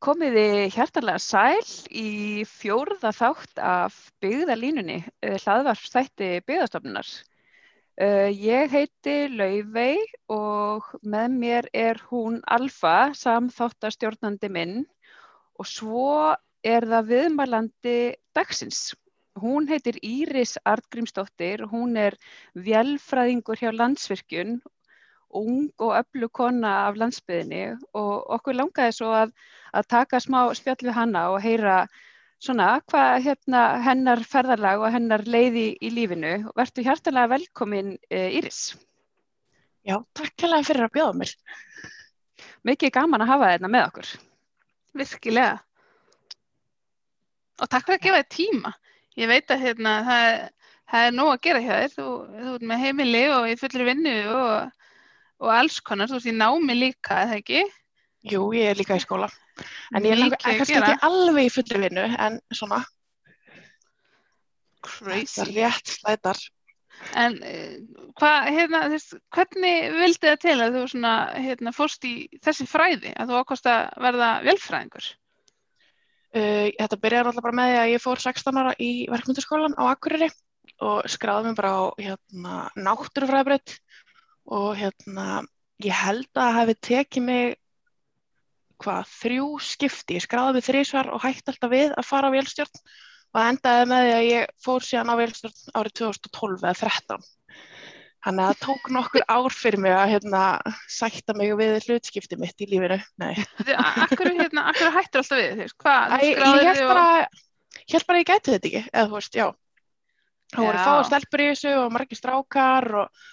Komiði hjartalega sæl í fjórða þátt af byggðalínunni, eh, hlaðvarpstætti byggðastofnunar. Eh, ég heiti Laufey og með mér er hún Alfa, samþáttastjórnandi minn og svo er það viðmælandi dagsins. Hún heitir Íris Artgrímsdóttir, hún er vélfræðingur hjá Landsvirkjun ung og öllu kona af landsbyðinni og okkur langaði svo að, að taka smá spjall við hanna og heyra svona hvað hérna, hennar ferðarlag og hennar leiði í lífinu. Vertu hjartalega velkomin e, Íris. Já, takk hella fyrir að bjóða mér. Mikið gaman að hafa þetta með okkur. Virkilega. Og takk fyrir að gefa þér tíma. Ég veit að hérna, það, það er nóg að gera hjá þér. Þú, þú ert með heimili og í fullri vinnu og og alls konar, þú veist, ég námi líka, eða ekki? Jú, ég er líka í skóla, en ég er kannski ekki alveg í fulli vinnu, en svona, Crazy. það er rétt slætar. En uh, hvað, hérna, þess, hvernig vildi það til að þú svona, hérna, fórst í þessi fræði, að þú ákvæmst að verða velfræðingur? Uh, þetta byrjaði alltaf bara með því að ég fór 16 ára í verkmyndaskólan á Akureyri og skráði mér bara á hérna, náttúrufræðabröð og hérna ég held að hefði tekið mig hvað, þrjú skipti, ég skráði mig þrísvar og hætti alltaf við að fara á vélstjórn. Og endaði með því að ég fór síðan á vélstjórn árið 2012 eða 13 þannig að það tók nokkur ár fyrir mig að hérna, sætta mig við hlutskipti mitt í lífinu. Akkur, hérna, akkur hættir alltaf við? Þér? Hvað, Æ, ég held bara, og... bara að ég gæti þetta ekki eða þú veist, já. Þá voru fáið stelpur í þessu og margir strákar og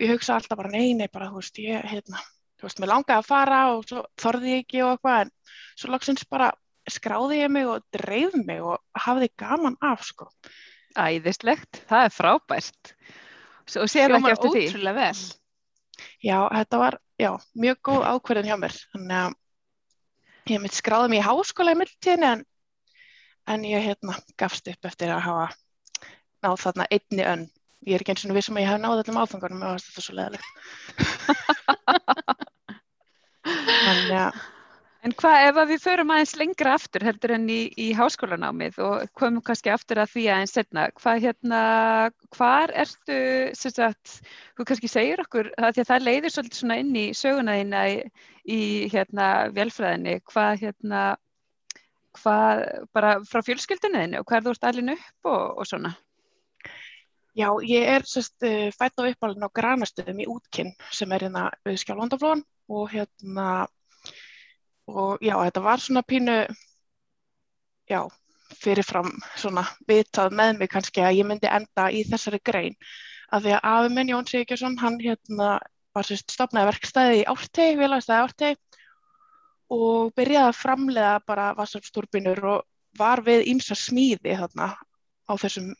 ég hugsa alltaf bara nei, nei, bara þú veist, ég, hérna, þú veist, mér langaði að fara og svo þorði ég ekki og eitthvað, en svo langsins bara skráði ég mig og dreif mig og hafði gaman af, sko. Æðislegt, það er frábært og sér ekki eftir því. Ótrúlega vel. Já, þetta var, já, mjög góð ákverðin hjá mér, þannig að ég mitt skráði mig í háskóla í mildtíðinni, en, en ég, hérna, gafst upp eftir að hafa náð þarna einni önn ég er ekki eins og við sem um að ég hef náðið allum áfangunum og þetta er svo leðilegt en ja En hvað ef við förum aðeins lengra aftur heldur enn í, í háskólanámið og komum kannski aftur að því aðeins setna, hvað hérna, hvar ertu, sem sagt, þú kannski segir okkur, það, því að það leiðir svolítið svona inn í söguna þína í, í hérna velfræðinni, hvað hérna, hvað bara frá fjölskyldunni þinni og hvað er þú ert alveg upp og, og svona? Já, ég er sérst eh, fætt á uppálinn á Granastuðum í útkinn sem er hérna við Skjálfandaflóðan og hérna og já, þetta var svona pínu já, fyrirfram svona vitað með mig kannski að ég myndi enda í þessari grein. Að því að afi minn Jón Sigurðsson, hann hérna var sérst stopnaði verkstæði í Árteg, vilastæði Árteg og byrjaði að framlega bara vassarstúrbinur og var við ímsa smíði þarna á þessum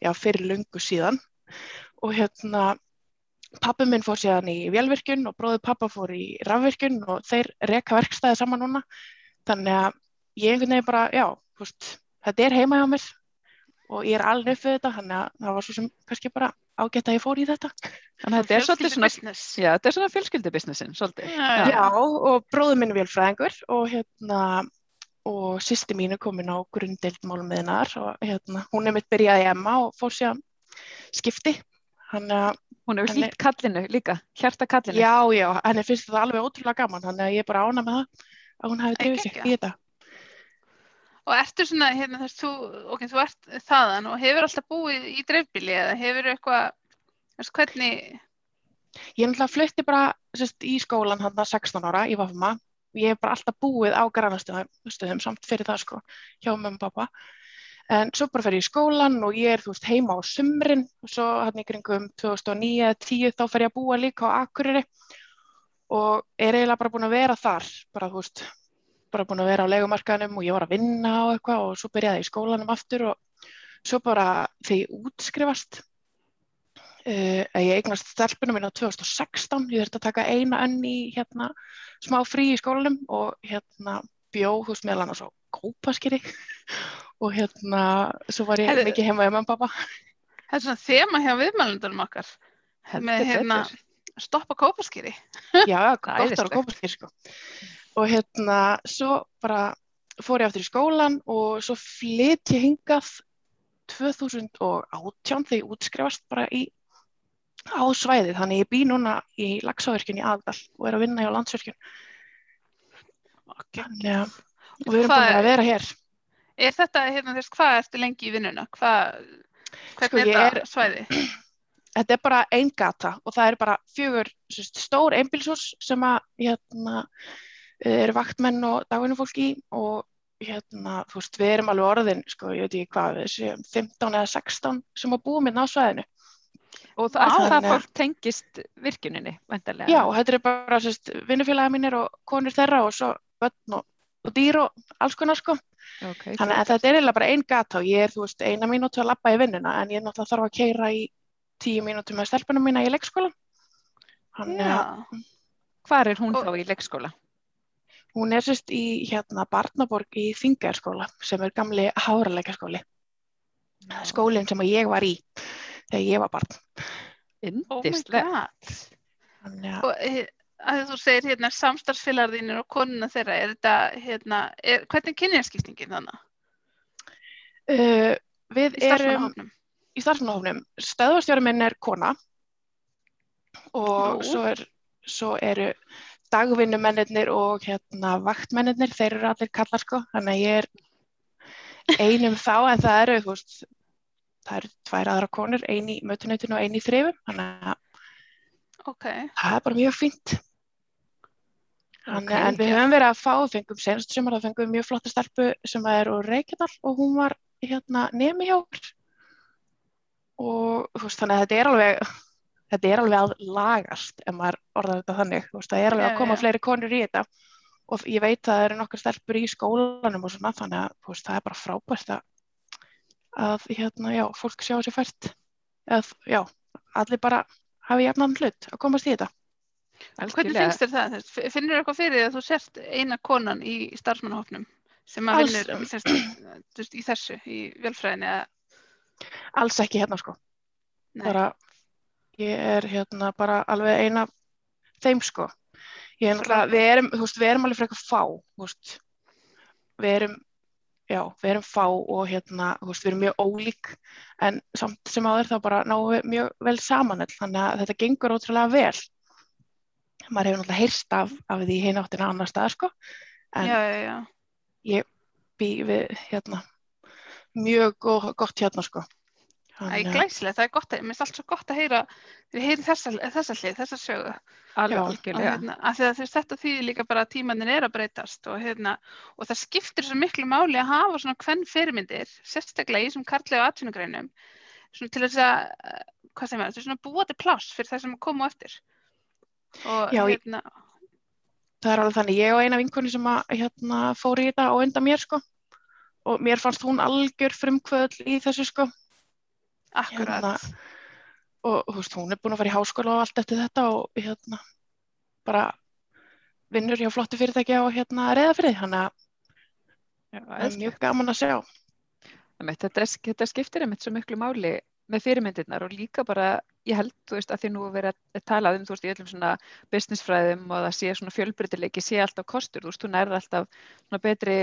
já, fyrir lungu síðan. Og hérna pappi minn fór síðan í velvirkjun og bróði pappa fór í rafvirkjun og þeir reka verkstæði saman núna. Þannig að ég einhvern veginn bara, já, veist, þetta er heima hjá mér og ég er alveg upp við þetta þannig að það var svo sem kannski bara ágætt að ég fór í þetta. Þannig að þetta er svolítið svona, já, þetta er svona fjölskyldubisnessin svolítið. Já, já og bróði minn er velfræðingur og hérna og sýsti mín er komin á grunddeild málummiðinar og hérna, hún er mitt byrjaði í Emma og fór sér skipti. Hanna, Hún hefur hlýtt kallinu líka, hjarta kallinu. Já, já, henni finnst þetta alveg ótrúlega gaman þannig að ég er bara ána með það að hún hefði drifið sig í þetta. Og ertu svona, hérna þess þú ok, þú ert þaðan og hefur alltaf búið í dreifbíli eða hefur eitthvað þess hvernig Ég náttúrulega flutti bara sérst, í skólan hann 16 ára í Vafma ég hef bara alltaf búið á grannastöðum samt fyrir það sko hjá mömmu og pappa en svo bara fer ég í skólan og ég er þú veist heima á sumrin og svo hann í kringum 2009-10 þá fer ég að búa líka á Akureyri og er eiginlega bara búin að vera þar bara þú veist bara búin að vera á legumarkaðinum og ég var að vinna og eitthvað og svo byrjaði ég í skólanum aftur og svo bara þegar ég útskrifast Uh, ég eignast stelpunum minna 2016, ég þurfti að taka eina önn í hérna, smá frí í skólanum og hérna bjóð hús meðal hann og svo kópaskeri. Og hérna svo var ég Hefði, mikið heima hjá mamma og pappa Það er svona þema hjá viðmælundunum okkar. Hefði með hérna stoppa kópaskeri. Já, gott ára kópaskeri sko. Og hérna svo bara fór ég aftur í skólan og svo flytt ég hingað 2018 þegar ég útskrifast bara í á svæðið, þannig ég bý núna í Laxáverkjun í aðal og er að vinna hjá landsverkjun þannig að og við erum búin er- að vera hér Er þetta, hérna, þess, hvað ertu lengi í vinnuna? Hvað, hvernig Sko, er þetta er- svæði? þetta er bara ein gata og það er bara fjögur sagt, stór einbílshús sem að hérna, eru vaktmenn og dagvinnufólk í og hérna, þú veist, við erum alveg orðin, sko, ég veit ekki hvað, við séum 15 eða 16 sem að búa minna á svæðinu. Og það, Vá. það fólk tengist virkuninni, vendarlega. Já, þetta er bara vinnufélaga mínir og konur þeirra og svo börn og, og dýr og alls konar, sko. Okay, Þannig að þetta er eiginlega bara ein gata og ég er, þú veist, eina mínútu að labba í vinnuna en ég náttúrulega þarf að keira í tíu mínútu með stelpunum mína í leikskólan. Þannig að Já, Hvar er hún Og- þá í leikskóla? Hún er sérst í hérna Barnaborg í Þingærskóla sem er gamli háraleikaskóli. Skólinn sem ég var í þegar ég var barn. oh. Þannig að Og eh, að þú segir hérna samstarfsfélagar þínir og konuna þeirra, er þetta, hérna, er, hvernig er kynjaskiptingin þannig uh, við í erum í starfsmannahofnum. Stöðvastjóri minn er kona og Nú. svo, er, svo eru dagvinnumennir og hérna vaktmennir, þeir eru allir kallar sko. Þannig að ég er einum þá en það eru, þú veist, það eru tvær aðra konur, ein í mötuneytinu og ein í þrifum. Þannig að Ok, það er bara mjög fínt. Þannig, Ok. en við höfum verið að fá, fengum senast sumar að fengum mjög flotta stelpu sem er úr Reykjadal og hún var hérna nemi hjá og veist þannig að þetta er alveg þetta er alveg að lagast ef maður orðar þetta þannig, veist það er alveg að koma já. fleiri konur í þetta og ég veit að það eru nokkar stelpur í skólanum og svona þannig að veist það er bara frábært að, að hérna já, fólk sjá sér fært eða já, allir bara hafi jafnan hlut að komast í þetta. hvernig Algjörlega. finnst þér það? Finnur þér eitthvað fyrir því að þú sért eina konan í starfsmannahópnum sem að Alls- vinnur sérst, í þessu, í velfræðinni eða, Alls ekki hérna sko. Bara ég er hérna bara alveg eina þeim sko ég er náttúrulega, við erum, þú veist, við erum alveg frekar fá, þú veist við erum, já, við erum fá og hérna, þú veist, við erum mjög ólík en samt sem áður þá bara náum við mjög vel saman öll, þannig að þetta gengur ótrúlega vel maður hefur náttúrulega heyrst af, af því hinn áttina annar stað sko en já, já, já. bý við hérna mjög go- gott hérna sko Æ, Þannig að- glæsilegt, það er gott, að- mér finnst allt svo gott að heyra, við heyri þessa, þessa hlið, þessa sögu. Alveg Og, algjörlega. hérna, því veist, þetta þýðir líka bara að tímanir er að breytast og, hérna, og það skiptir svo miklu máli að hafa svona hvern fyrirmyndir, sérstaklega í þessum karli og atvinnugreinum, svona til þess að, hvað sem er, svona búa til pláss fyrir það sem koma á eftir. Og Já, hérna, það er alveg þannig, ég og eina vinkoni sem að hérna, fór í þetta á undan mér sko og mér fannst hún algjör frumkvöðl í þessu sko akkurat, Hérna, og þú veist, hún er búin að fara í háskóla og allt eftir þetta og hérna bara vinnur hjá flottu fyrirtæki á hérna þannig að Já, það er mjög gaman að sjá. Þetta skiptir einmitt svo miklu máli með fyrirmyndirnar og líka bara, ég held, þú veist, að því nú er verið að tala um, þú veist, í öllum svona businessfræðum og það sé svona fjölbreytileiki, sé alltaf kostur, þú veist, þú nærði alltaf svona betri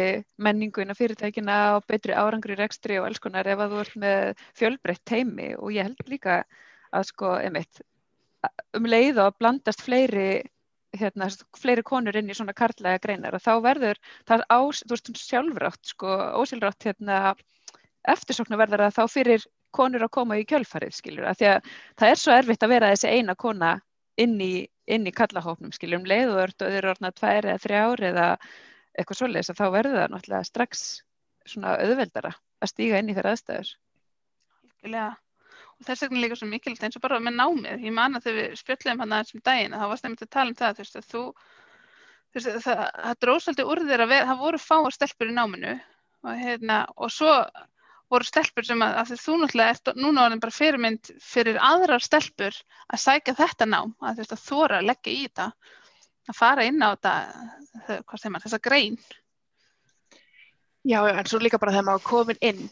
menningu inn á fyrirtækina og betri árangri rekstri og alls konar ef að þú ert með fjölbreytt teimi og ég held líka að sko, einmitt, um leið og að blandast fleiri hérna, fleiri konur inn í svona karlæga greinar og þá verður það á, þú veist, sjálfrátt, sko, ósjálfrátt hérna, eftirsóknar verður það þá fyrir konur að koma í kjölfarið, skilur, að því að það er svo erfitt að vera þessi eina kona inn í, inn í kallahópnum, skilur, um leið og öll og þeir eru orðna tvær eða þrjár eða eitthvað svoleiðis að þá verður það náttúrulega strax svona auðveldara að stíga inn í þeirra aðstæður. algjörlega. Og þess vegna líka svo mikilvægt eins og bara með námið. Ég man að þegar við spjöllum hann aðeins um daginn, að það var stemmit að tala um það, þú veist, að þú, þú veist, það, það dróð svolítið úr þér að vera, það voru fáar stelpur í náminu og hérna, og svo voru stelpur sem að, að þú náttúrulega ert núna orðin bara fyrirmynd fyrir aðrar stelpur að sækja þetta nám, að þú veist, að þóra að leggja í þetta, að fara inn á þetta, hvað segir maður, þessa grein. Já, en svo líka bara þegar maður komin inn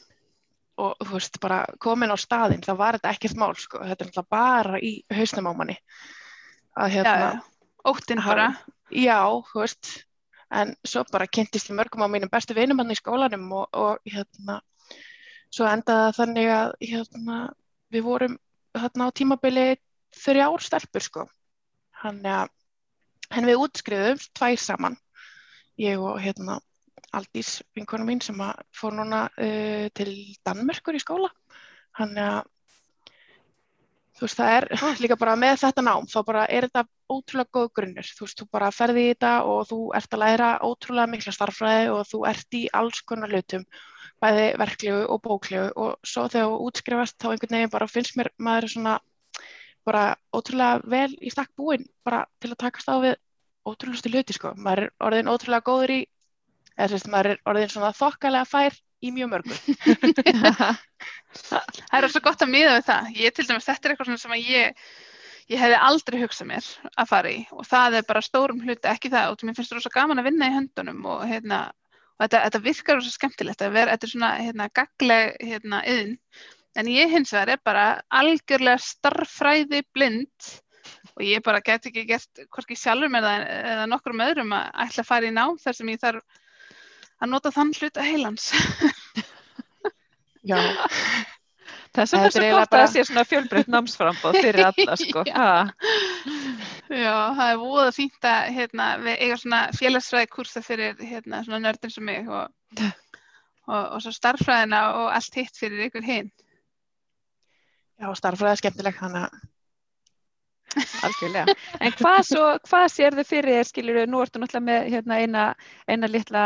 og þú veist, bara komin á staðinn, þá var þetta ekkert mál, sko, þetta er náttúrulega bara í hausnum á manni. Að hérna, já, óttinn bara. Já, þú veist, en svo bara kynntist ég mörgum á mínum bestu vinum hann í skólanum og, og hérna svo endaði það þannig að hérna við vorum hérna á tímabili þrjár stelpur sko. Hann, hann við útskriðum tvær saman. Ég og hérna Aldís vinkona mín sem fór núna uh, til Danmörkur í skóla. Hann að þú veist það er líka bara með þetta nám þá bara er þetta ótrúlega góð grunnur. Þú veist þú bara ferði í þetta og þú ert að læra ótrúlega mikla starfræði og þú ert í alls konar hlutum bæði verklegu og bóklegu og svo þegar þú útskrifast þá einhvern veginn bara finnst mér maður svona bara ótrúlega vel í stakk búin bara til að takast á við ótrúlega stu hluti sko maður er orðin ótrúlega góður í eða sérst maður er orðin svona þokkalega fær í mjög mörgum. það er svo gott að miða við það. Ég til dæmis, þetta er eitthvað sem ég, ég hefði aldrei hugsað mér að fara í og það er bara stórum hluti, ekki það, og mér finnst það svo gaman að vinna í höndunum og, hérna, og þetta, þetta virkar svo skemmtilegt, þetta er svona hérna, gagleg hérna, yðin, en ég hins vegar er bara algjörlega starffræði blind og ég bara get ekki gert hvorki sjálfur með það eða nokkur með öðrum að ætla að fara í nám þar sem ég þarf að nota þann hlut að heilans. Já. Þess vegna er svo gott bara... að það sé svona fjölbreytt námsframbóð fyrir alla sko. Já, Já það er búið að fýnda hérna, við eiga svona félagsfræði kursa fyrir hérna, svona nördin sem mig og, og, og svo starffræðina og allt hitt fyrir ykkur hinn Já, starffræði er skemmtileg þannig að Algjörlega. En hvað, svo, hvað sér þið fyrir þér, skiljur, nú ertu náttúrulega með hérna, eina, eina litla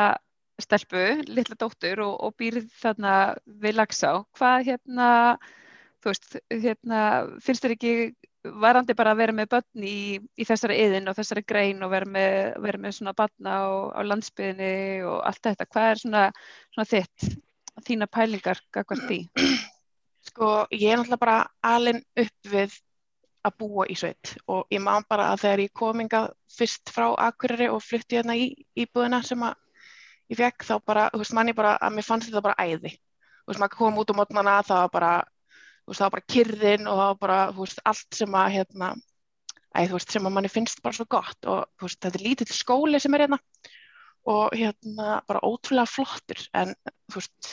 stelpu, litla dóttur og, og býr þarna við lagsá. Hvað hérna, þú veist, hérna, finnst þér ekki varandi bara að vera með börn í, í þessari yðin og þessari grein og vera með, vera með svona barna á, landsbyðinni og allt þetta. Hvað er svona, svona þitt, þína pælingar gagvar því? Sko, ég er náttúrulega bara alin upp við að búa í sveit og ég man bara að þegar ég kominga fyrst frá Akureyri og flytti hérna í íbúðina sem að ég fekk þá bara, þú veist, manni bara að mér fannst þetta bara æði, þú veist, maður kom út um mótnana, það var bara, veist, það var bara kyrðin og það var bara, veist, allt sem að, hérna, þú veist, sem að manni finnst bara svo gott og, þetta er lítill skóli sem er hérna og, hérna, bara ótrúlega flottur, en, þú veist,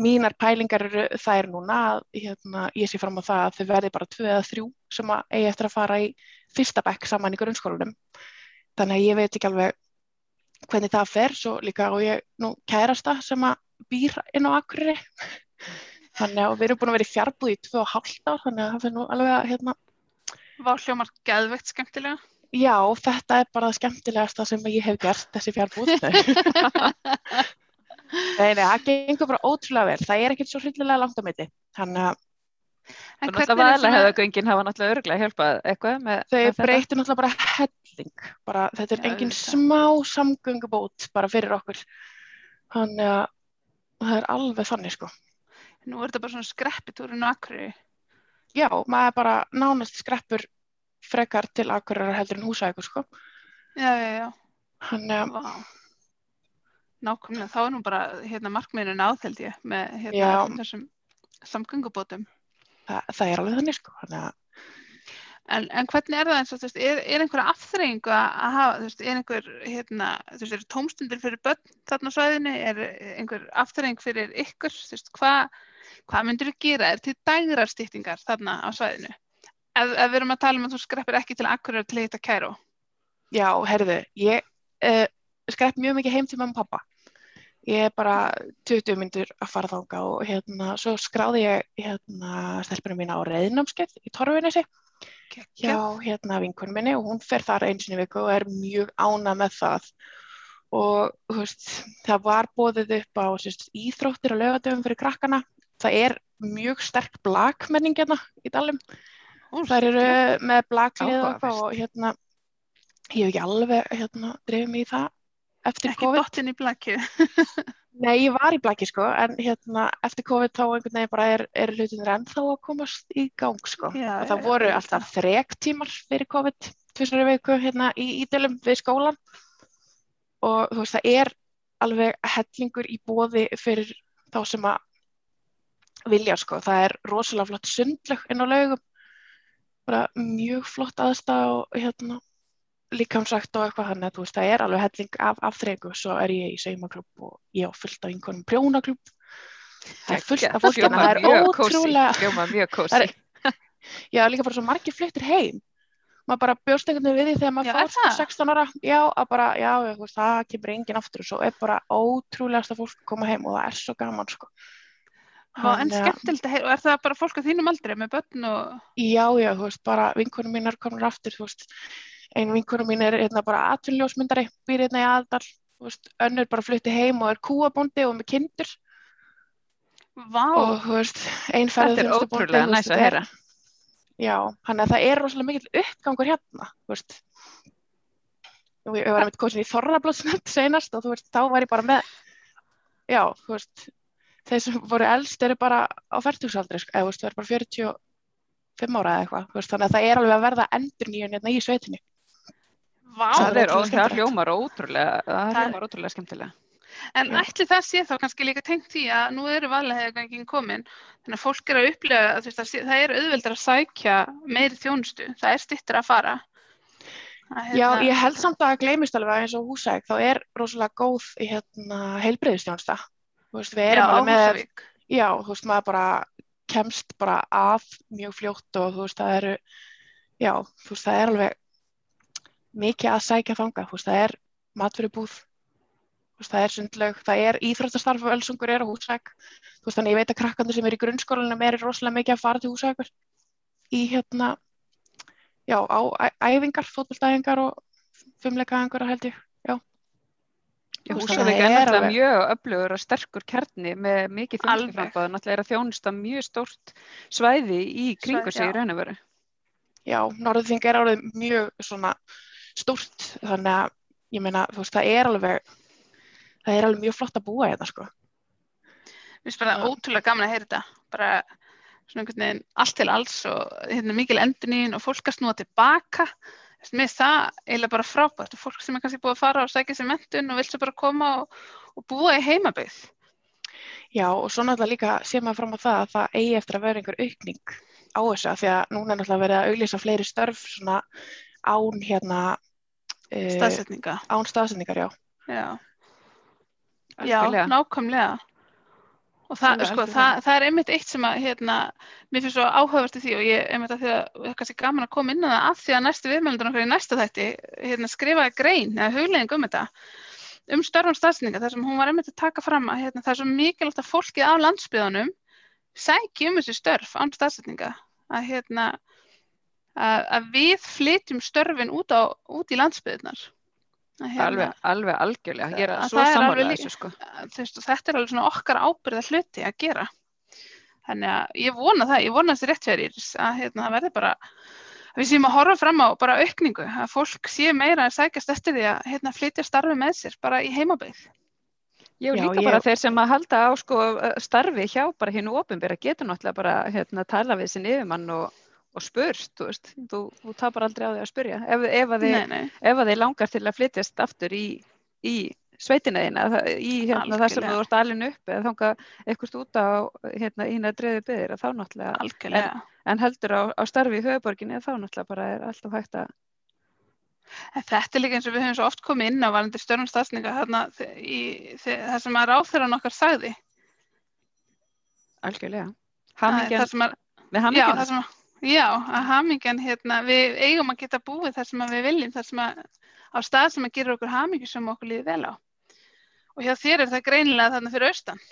mínar pælingar eru þær núna að, hérna, ég sé fram á það að þau verði bara tvö eða þrjú sem að eigi eftir að fara í fyrsta bekk saman í grunnskólanum, þannig að ég veit ekki alveg hvernig það fer, svo líka og ég nú kærasta sem að býr inn á Akureyri þannig að við erum búin að vera í fjarbúð í 2,5 ár þannig að það fyrir nú alveg að hérna. Var hljómar gæðveikt skemmtilega? Já, þetta er bara það skemmtilegasta sem ég hef gert þessi fjarbúð Nei, nei, það gengur bara ótrúlega vel. Það er ekkert svo hryllilega langt á mitti þannig að Þannig að það var að göngin hafa náttúrulega örgulega hjálpað eitthvað með, Þau með breytir náttúrulega bara helling, bara, þetta er engin smá samgöngubót bara fyrir okkur, þannig að það er alveg þannig sko. Nú er þetta bara svona skreppitúrin á Akureyri? Já, maður er bara nánast skreppur frekar til Akureyri heldur en húsækur sko. Já, já, já. Þannig að... Vá. Nákvæmlega, þá er nú bara hérna markmiðinu náðheld ég með hérna þessum samgöngubótum það, það er alveg þannig sko þannig að En, en hvernig er það eins og, þú veist, er, er einhverja afþreyingu að hafa, þú veist, er einhver, hérna, þú veist, er tómstundir fyrir börn þarna á svæðinu, er einhver afþreying fyrir ykkur, þú veist, hvað hva myndir þú gera, er til dægrarstýttingar þarna á svæðinu? Ef, ef við erum að tala um að þú skreppir ekki til akkurat til þetta kæru? Já, herðu, ég uh, skrepp mjög mikið heim til mamma og pappa ég er bara 20 myndur að fara þánga og hérna svo skráði ég hérna stelpunum mína á reyðnámskeið í Torfinnesi hjá hérna vinkunum minni og hún fer þar eins og viku og er mjög ána með það. Og veist, það var bóðið upp á sérst, íþróttir og lögadöfum fyrir krakkana það er mjög sterk blagmenning hérna í dalum það eru með blaglið og hérna ég hef ekki alveg hérna drefið mig í það eftir ekki COVID. Ekki dotin í blakki. Nei, ég var í blakki sko, en hérna eftir COVID þá einhvern veginn bara er, er hlutinir ennþá að komast í gang sko. Já, og það voru alltaf þrek tímar fyrir COVID, tvisari veiku hérna í ídölum við skólan og þú veist það er alveg hellingur í bóði fyrir þá sem að vilja sko. Það er rosalega flott sundlög inn á laugum, bara mjög flott aðstæð og hérna líkamsagt og eitthvað. Að þú veist, það er alveg helling af afþreyingu, svo er ég í saumaklub og ég á fullt af einhvernum prjónaklub það er fullt af fólki en það er ótrúlega Það er- já, líka bara svo margir fluttir heim. Maður bara bjóst einhvern veginn við því þegar Já, maður er fór sko það? 16 ára. Já, að bara, já, það kemur enginn aftur og svo er bara ótrúlegast að fólk koma heim og það er svo gaman, sko Vá, en skemmtilegt að heyra, og er það bara fólk á þínum aldrei með börn og, Já, já, þú veist, bara vinkunum mín er komin aftur, þú veist, ein vinkunum mín er hérna bara atvinnljósmyndari, býr hérna í aðdal, þú veist, önnur bara flutti heim og er kúabóndi og með kindur vá, og þú veist, ein ferði Þetta er ótrúlega næs að heyra. Já, þannig að það er rosalega mikill uppgangur hérna, þú veist. Ég, var einmitt kosin í Þorrablótsnönd senast og þú veist, þá var ég bara með, já, þú veist, þeir sem voru elst eru bara á færtugsaldri, sko, eða þú veist, það er bara 45 ára eða eitthvað, þannig að það er alveg að verða endur nýjun hérna í sveitinni. vá, það er og það hljómar ótrúlega, það hljómar ótrúlega skemmtilega. En ætli það sé þá kannski líka tengt því að nú eru valega komin, þannig að fólk er að upplega, veist, það, er auðveldar að sækja meiri þjónustu, það er stittur að fara. Að, Já, hérna, ég held samt að það gleymist alveg að eins og húsæk, þá er rosalega góð í hérna heilbreyðistjónsta. Veist, við Já, erum alveg með Húsavík. já, þú veist, maður bara kemst bara að mjög fljótt og þú veist, það eru, já, þú veist, það er alveg mikið að sækja þanga, þú veist, það er matvörubúð, þú veist, það er sundlaug, það er íþróttastarf og ölsungur er á húsæk, þú veist, þannig ég veit að krakkandur sem er í grunnskólanum er rosalega mikið að fara til húsækur. Í hérna, já, á æfingar, fótboltæfingar og fimmleikaæfingar held ég, já. Ég Þú veist, Húsavík er að það er náttúrulega mjög öflugur og sterkur kjarni með mikið Alveg. þjónustuframbáð, náttúrulega er að þjónusta mjög stórt svæði í kringu sig í raun og veru. já, Norðurþing er alveg mjög svona stórt þannig að ég meina, þú veist, það er alveg það er alveg mjög flott að búa hérna sko. Mér finnst bara Já. ótrúlega gaman að heyra þetta, bara svona einhvern veginn allt til alls og hérna, mikil endurníðin og fólk að snúa tilbaka. Þú finnst það eiginlega bara frábært og fólk sem er kannski búið að fara og sækja sér mentun og vil svo bara koma og, og búa í heimabyggð. Já, og svo náttúrulega líka sé maður fram á það að það eigi eftir að vera einhver aukning á þessu því að núna er náttúrulega verið að auglýsa fleiri störf svona án hérna uh, Staðsetninga. án staðsendingar, já. Já. Já, nákvæmlega. Og það, sko, það, það er einmitt eitt sem að, hérna, mér finnst svo áhugavert í því og ég, einmitt að því að, það er kannski gaman að koma inn á það af því að næstu viðmjöldur okkar í næsta þætti, hérna, skrifaði grein eða hugleðing um þetta, um störfum stafsninga, þar sem hún var einmitt að taka fram að, hérna, það er svo mikilvægt að fólkið á landsbyðunum sæki um þessi störf án stafsninga, að, hérna, að, að við flytjum störfin út, á, út í landsbyðunar. Að, hérna, Alveg, alveg algjörlega. Ég er Að svo alveg lí- þessu sko. og þetta er alveg svona okkar ábyrða hluti að gera þannig að ég vona það, ég vona þessi rétt fyrir að hérna, það verði bara við séum að horfa fram á bara aukningu að fólk sé meira að sækjast eftir því að hérna, flytja starfi með sér bara í og Já, líka ég- bara þeir sem að halda á sko starfi hjá bara hinn ofinbera getur náttúrulega bara hérna tala við sinn yfirmann og, og spurst, þú veist, þú, þú tapar aldrei á því að spyrja. Ef, ef, að nei, nei, ef að þið langar til að flytjast aftur í, í sveitina þína, í hérna, það sem þú ert alin upp eða þanga eitthvað út á hérna ína drefi byggðir að þá náttúrulega, algjörlega en heldur á, á starfi í höfuborginni þá náttúrulega bara er alltaf hægt að en þetta er líka eins og við höfum svo oft komið inn á varandi störnum stafsninga þarna það sem að ráþeran okkar sagði algjörlega. Hamingjan, það sem að með hamingjan. Já, að hamingjan, hérna, við eigum að geta búið þar sem við viljum, þar sem að, á stað sem að gera okkur hamingju sem okkur líði vel á. Og hjá þér er það greinilega þarna fyrir austan.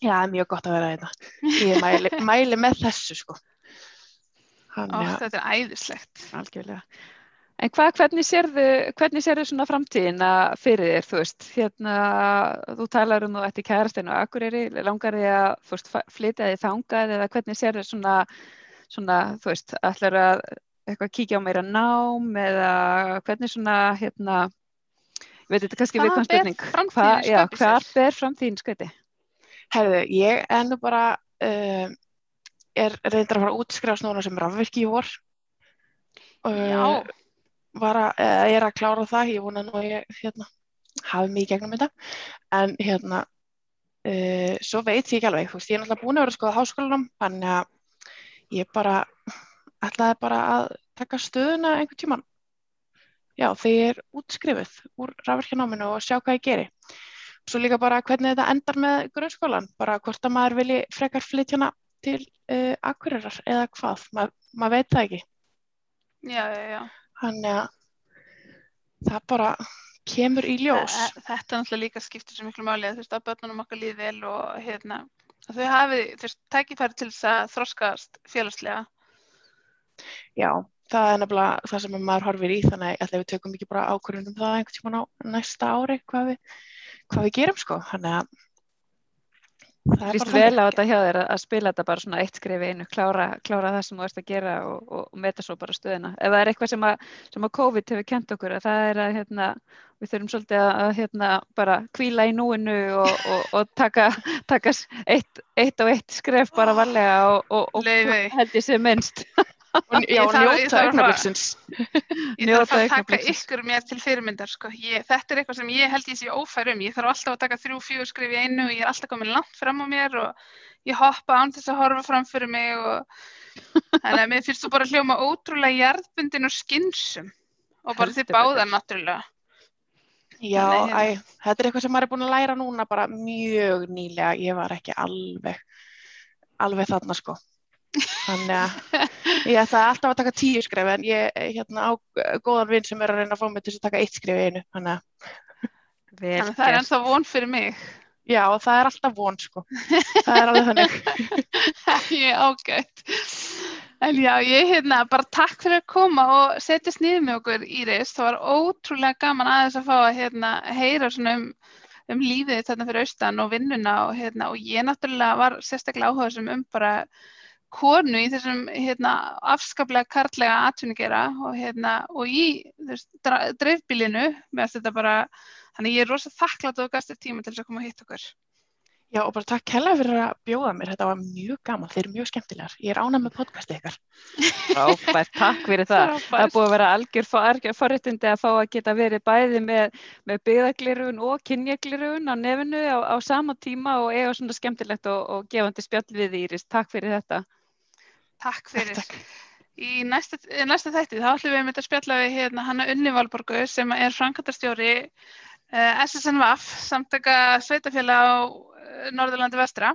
Já, það er mjög gott að vera þetta. Ég mæli, mæli með þessu sko. Ó, Þannig að, þetta er æðislegt. Algjörlega. En hvað, hvernig sérðu, hvernig sérðu svona framtíðina fyrir þér, þú veist, hérna, þú talar um þú ætti kærastinn og Akureyri, langar þig að, þú veist, flytja þig þangað eða hvernig sérðu svona, svona, þú veist, ætlar að eitthvað kíkja á meira nám eða hvernig svona, hérna, ég veit þetta er kannski viðkvæm spurning, Hvað- já, hvað ber framtíðin skauti? herðu, ég er nú bara, um, er reyndar að fara að útskrifast núna sem rafvirki í vor. Já, var að, eða er að klára það, ég vona nú að ég hérna, hafi í gegnum þetta en hérna uh, svo veit ég ekki alveg, þú veist, ég er náttúrulega búin að vera að skoða háskólanum, þannig að ég bara ætlaði bara að taka stöðuna einhvern tíman já, þegar er útskrifuð úr rafverkjanáminu og sjá hvað ég geri. Svo líka bara hvernig þetta endar með grunnskólan, bara hvort að maður vilji frekar flytjana til uh, akkurirar eða hvað, Ma, maður veit það ekki. Já, já, já. Þannig að það bara kemur í ljós. Þa- Þetta er náttúrulega líka skiptir svo miklu máli að þú veist að börnunum okkar líði vel og hérna að þau hafi veist tækifæri til þess að þroskast félagslega. Já, það er nefnilega það sem maður horfir í þannig að við tökum ekki bara ákvörðunum það einhvern tímann á næsta ári hvað við, hvað við gerum sko. Þannig að það er Líst vel á þetta hjá þér að spila þetta bara svona eitt skrif í einu, klára, klára það sem þú ert að gera og, og, meta svo bara stöðina. Ef það er eitthvað sem að, sem að COVID hefur kent okkur, að það er að hérna, við þurfum svolítið að, hérna, bara kvíla í núinu og, og, og taka, taka eitt, eitt og eitt skref bara varlega og, og, og Laufey. held ég sem minnst. Já, njóta augnabliksins. Ég þarf að taka ykkur mér til fyrirmyndar sko. Ég, þetta er eitthvað sem ég held ég sé ófær um. Ég þarf alltaf að taka þrjú, fjögur skrif í einu og ég er alltaf komin langt fram á mér og ég hoppa án þess að horfa fram fyrir mig og þannig að mér finnst þú bara hljóma ótrúlega jarðbundin og skynsum og bara þið Heldur báðar náttúrulega. Já, Þannig æ, þetta er eitthvað sem maður er búin að læra núna bara mjög nýlega. Ég var ekki alveg, alveg þarna sko. Þannig að ég ætla alltaf að taka tíu skref en ég hérna á góðan vinn sem er að reyna að fá mig til að taka eitt skref einu. Þannig að Þannig að það er ennþá von fyrir mig. já, það er alltaf von sko. Það er alveg þannig. ég er ágætt. En já, ég hérna bara takk fyrir að koma og setjast niður með okkur Íris. Það var ótrúlega gaman aðeins að fá að hérna, heyra um, um lífið þarna fyrir austan og vinnuna og, hérna, og ég náttúrulega var sérstaklega áhuga sem um bara konu í þessum hérna, afskaplega kartlega atvinningera og, hérna, og í dreifbílinu með þetta bara, þannig ég er rosa þakklátt og gæst þér tíma til þess að koma og hitta okkur. Já, og bara takk hella fyrir að bjóða mér. Þetta var mjög gaman. Þeir eru mjög skemmtilegar. Ég er ánægð með podcastið ykkar. Frábært, takk fyrir það. Það er búið að vera algjör for- forréttindi að fá að geta verið bæði með, með byggðaglirun og kynjaglirun á nefinu á, á sama tíma og eiga svona skemmtilegt og, og gefandi spjall við Íris. Takk fyrir þetta. Takk fyrir. Takk. Í næsta, næsta þætti þá ætlum við einmitt að spjalla við hérna Hanna Unni Valborgu sem er framkvæmdastjóri uh, SSNVAF, samtaka sveitafélag á Norðurlandi vestra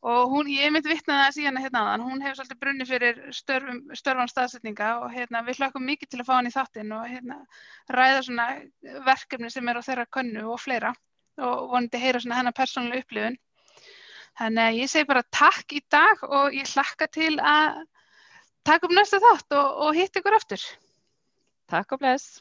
og hún, ég einmitt vitnaði það síðan hérna aðan, hún hefur svolítið brunni fyrir störfum, störfan staðsetninga og hérna við hlökkum mikið til að fá hann í þáttinn og hérna ræða svona verkefni sem er á þeirra könnu og fleira og vonandi heyra svona hennar persónulega upplifun. Þannig að ég segi bara takk í dag og ég hlakka til að taka upp næsta þátt og, og hitt ykkur aftur. Takk og bless.